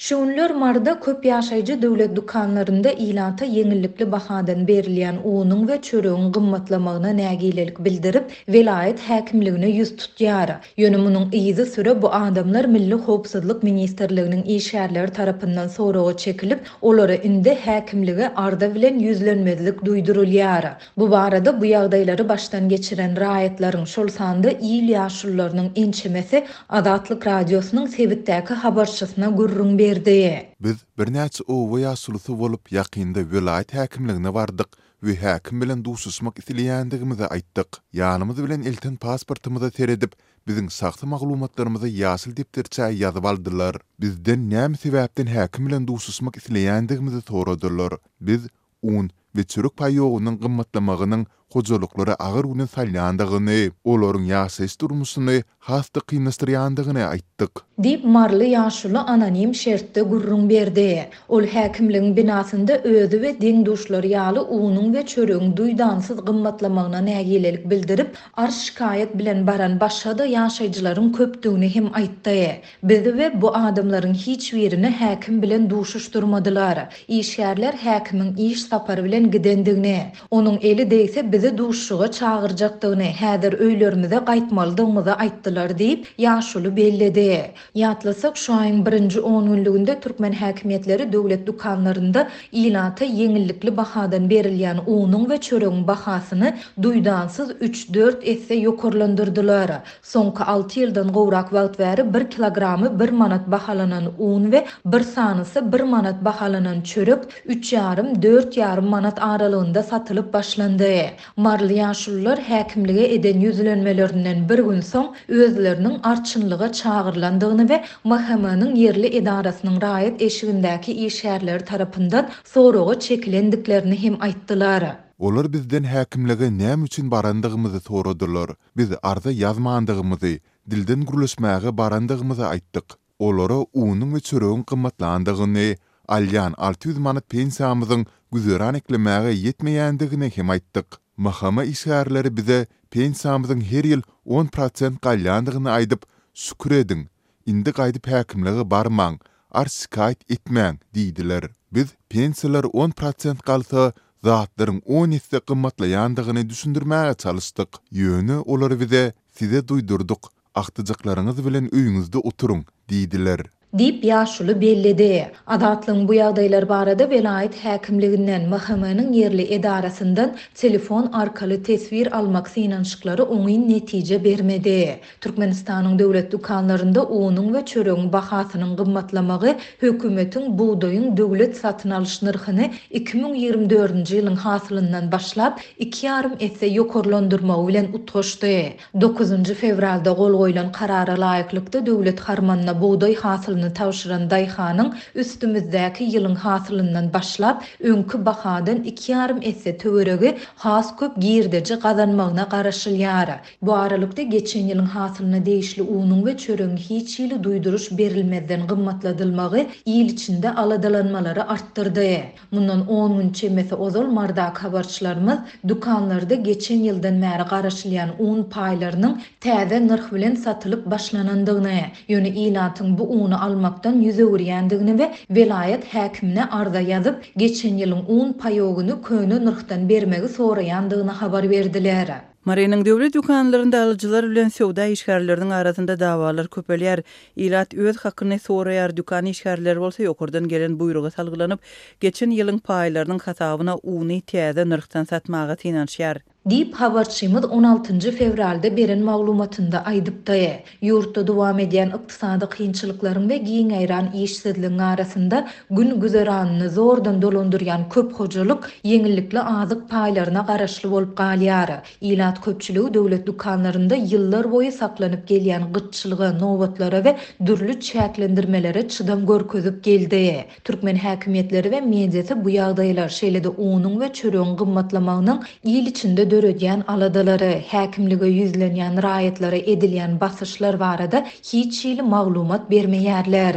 Şu günler Maryda köp ýaşaýjy döwlet dükanlarynda ilata ýeňillikli bahadan berilýän unuň we çöregiň gymmatlamagyna nägilelik bildirip, welaýat häkimligine ýüz tutýar. Ýöne munuň yzysüre bu adamlar Milli howpsuzlyk ministrliginiň işgärleri tarapyndan soraga çekilip, olara indi häkimlige arza bilen ýüzlenmezlik duýdurylýar. Bu barada bu ýagdaýlary başdan geçiren raýatlaryň, şol sanda il ýaşulularynyň ençemesi Azatlyk Radiosynyň sebitdäki habarçysyna gürrüň berdi. Biz birnäçe oba ýaşulusy bolup ýakynda welaýat häkimligine bardyk we häkim bilen duşuşmak isleýändigimizi aýtdyk. Ýanymyz bilen elten pasportymyza seredip, biziň şahsy maglumatlarymyzy ýaşyl depderçä ýazyp aldylar. Bizden näme sebäpden häkim bilen duşuşmak isleýändigimizi soradylar. Biz un we çörek paýogynyň gymmatlamagynyň hojalyklara agyr güni salýandygyny, olaryň ýaşaýyş-durmuşyny has-da kynlaşdyrýandygyny aýtdyk. Diýip, maryly ýaşuly anonim şertde gürrüň berdi. Ol häkimligiň binasynda özi we deň-duşlary ýaly unuň we çöregiň duýdansyz gymmatlamagyna nägilelik bildirip, arz-şikaýat bilen baran başga-da ýaşaýjylaryň köpdügini hem aýtdy. Bizi we bu adamlaryň hiç birini häkim bilen duşuşdyrmadylar. Işgärler häkimiň iş sapary bilen gidendigini, onuň eli degse bizi duşuşyga çagyrjakdygyny, häzir öýlerimize gaýtmalydygymyzy aýtdylar diýip, ýaşuly belledi. Ýatlasak, şu aýyň birinji ongünlüginde türkmen häkimiýetleri döwlet dükanlarynda ilata ýeňillikli bahadan berilýän unuň we çöregiň bahasyny duýdansyz üç-dört esse ýokarlandyrdylar. Soňky alty ýyldan gowrak wagt bäri bir kilogramy bir manat bahalanan un we bir sanysy bir manat bahalanan çörek üç ýarym, dört ýarym manat aralygynda satylyp başlandy. Maryly ýaşulular häkimlige eden ýüzlenmelerinden bir gün soň özleriniň arçynlyga çagyrylandygyny we MHM-niň ýerli edarasynyň raýat eşigindäki işgärleri tarapyndan soraga çekilendiklerini hem aýtdylar. Olar bizden häkimlige näme üçin barandygymyzy soradylar. Biz arza ýazmandygymyzy, dilden gürleşmäge barandygymyzy aýtdyk. Olara unuň we çöregiň gymmatlandygyny, alýan alty ýüz manat pensiýamyzyň güzeran eklemäge ýetmeýändigini hem aýtdyk. MHM işgärleri bize pensiýamyzyň her ýyl on prosent galýandygyny aýdyp, Şükür ediň, Indi gaýdyp häkimlige barmaň, arz-şikaýat etmäň diýdiler. Biz pensiýalar on prosent galsa, zatlaryň on esse gymmatlaýandygyny düşündirmäge çalyşdyk. Ýöne olar bize, Size duýdurdyk, agtyjaklaryňyz bilen öýüňizde oturyň diýdiler. Diýip, ýaşuly belledi. Azatlygyň bu ýagdaýlar barada welaýat häkimliginden, MHM-niň ýerli edarasyndan telefon arkaly teswir almak synanyşyklary oňyn netije bermedi. Türkmenistanyň döwlet dükanlarynda unuň we çöregiň bahasynyň gymmatlamagy hökümetiň bugdaýyň döwlet satyn alyş nyrhyny iki müň ýigrimi dördünji ýylyň hasylyndan başlap iki ýarym esse ýokarlandyrmagy bilen utgaşdy. Dokuzynjy fewralda gol goýlan karara laýyklykda döwlet harmanyna bugdaý hasylyny tabşyran daýhanyň üstümizdäki ýylyň hasylyndan başlap öňki bahadan iki ýarym esse töweregi has köp girdeji gazanmagyna garaşylýar. Bu aralykda geçen ýylyň hasylyna degişli unuň we çöregiň hiç hili duýduryş berilmezden gymmatladylmagy il içinde aladalanmalary artdyrdy. Mundan on gün çemesi ozal Mardak habarçylarymyz dükanlarda geçen ýyldan bäri garaşylýan un paýlarynyň täze nyrh bilen satylyp başlanandygyny, ýöne ilatyň bu uny almakdan ýüz öwürýändigini we welaýat häkimine arza ýazyp, geçen ýylyň un paýogyny köne nyrhdan bermegi soraýandygyny habar berdiler. Marynyň döwlet dükanlarynda alyjylar bilen söwda işgärleriniň arasynda dawalar köpelýär. Ilat öz hakyny soraýar, dükan işgärleri bolsa ýokardan gelen buýruga salgylanyp, geçen ýylyň paýlarynyň hasabyna uny täze nyrhdan satmaga synanyşýar. Diýip, habarçymyz on altynjy fewralda beren maglumatynda aýdypdy. Ýurtda dowam edýän ykdysady kynçylyklaryň we giňaýran işsizligiň arasynda gün-güzeranyny zordan dolandyrýan köp hojalyk ýeňillikli azyk paýlaryna garaşly bolup galýar. Ilat köpçüligi döwlet dükanlarynda ýyllarboýy saklanyp gelýän gytçylyga, nobatlara we dürli çäklendirmelere çydam görkezip geldi. Türkmen häkimiýetleri we mediasy bu ýagdaýlar, şeýle-de unuň we çöregiň gymmatlamagynyň il içinde döredýän aladalary, häkimlige ýüzlenýän raýatlara edilýän basyşlar barada hiç hili maglumat bermeýärler.